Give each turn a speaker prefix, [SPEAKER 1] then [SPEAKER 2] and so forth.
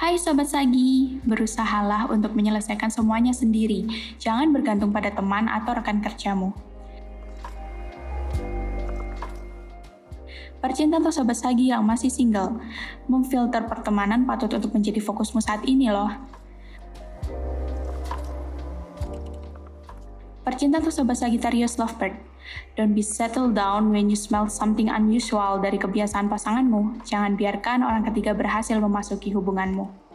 [SPEAKER 1] Hai Sobat Sagi, berusahalah untuk menyelesaikan semuanya sendiri. Jangan bergantung pada teman atau rekan kerjamu. Percinta untuk Sobat Sagi yang masih single, memfilter pertemanan patut untuk menjadi fokusmu saat ini loh. Percinta untuk Sobat Sagittarius Lovebird, Don't be settled down when you smell something unusual dari kebiasaan pasanganmu. Jangan biarkan orang ketiga berhasil memasuki hubunganmu.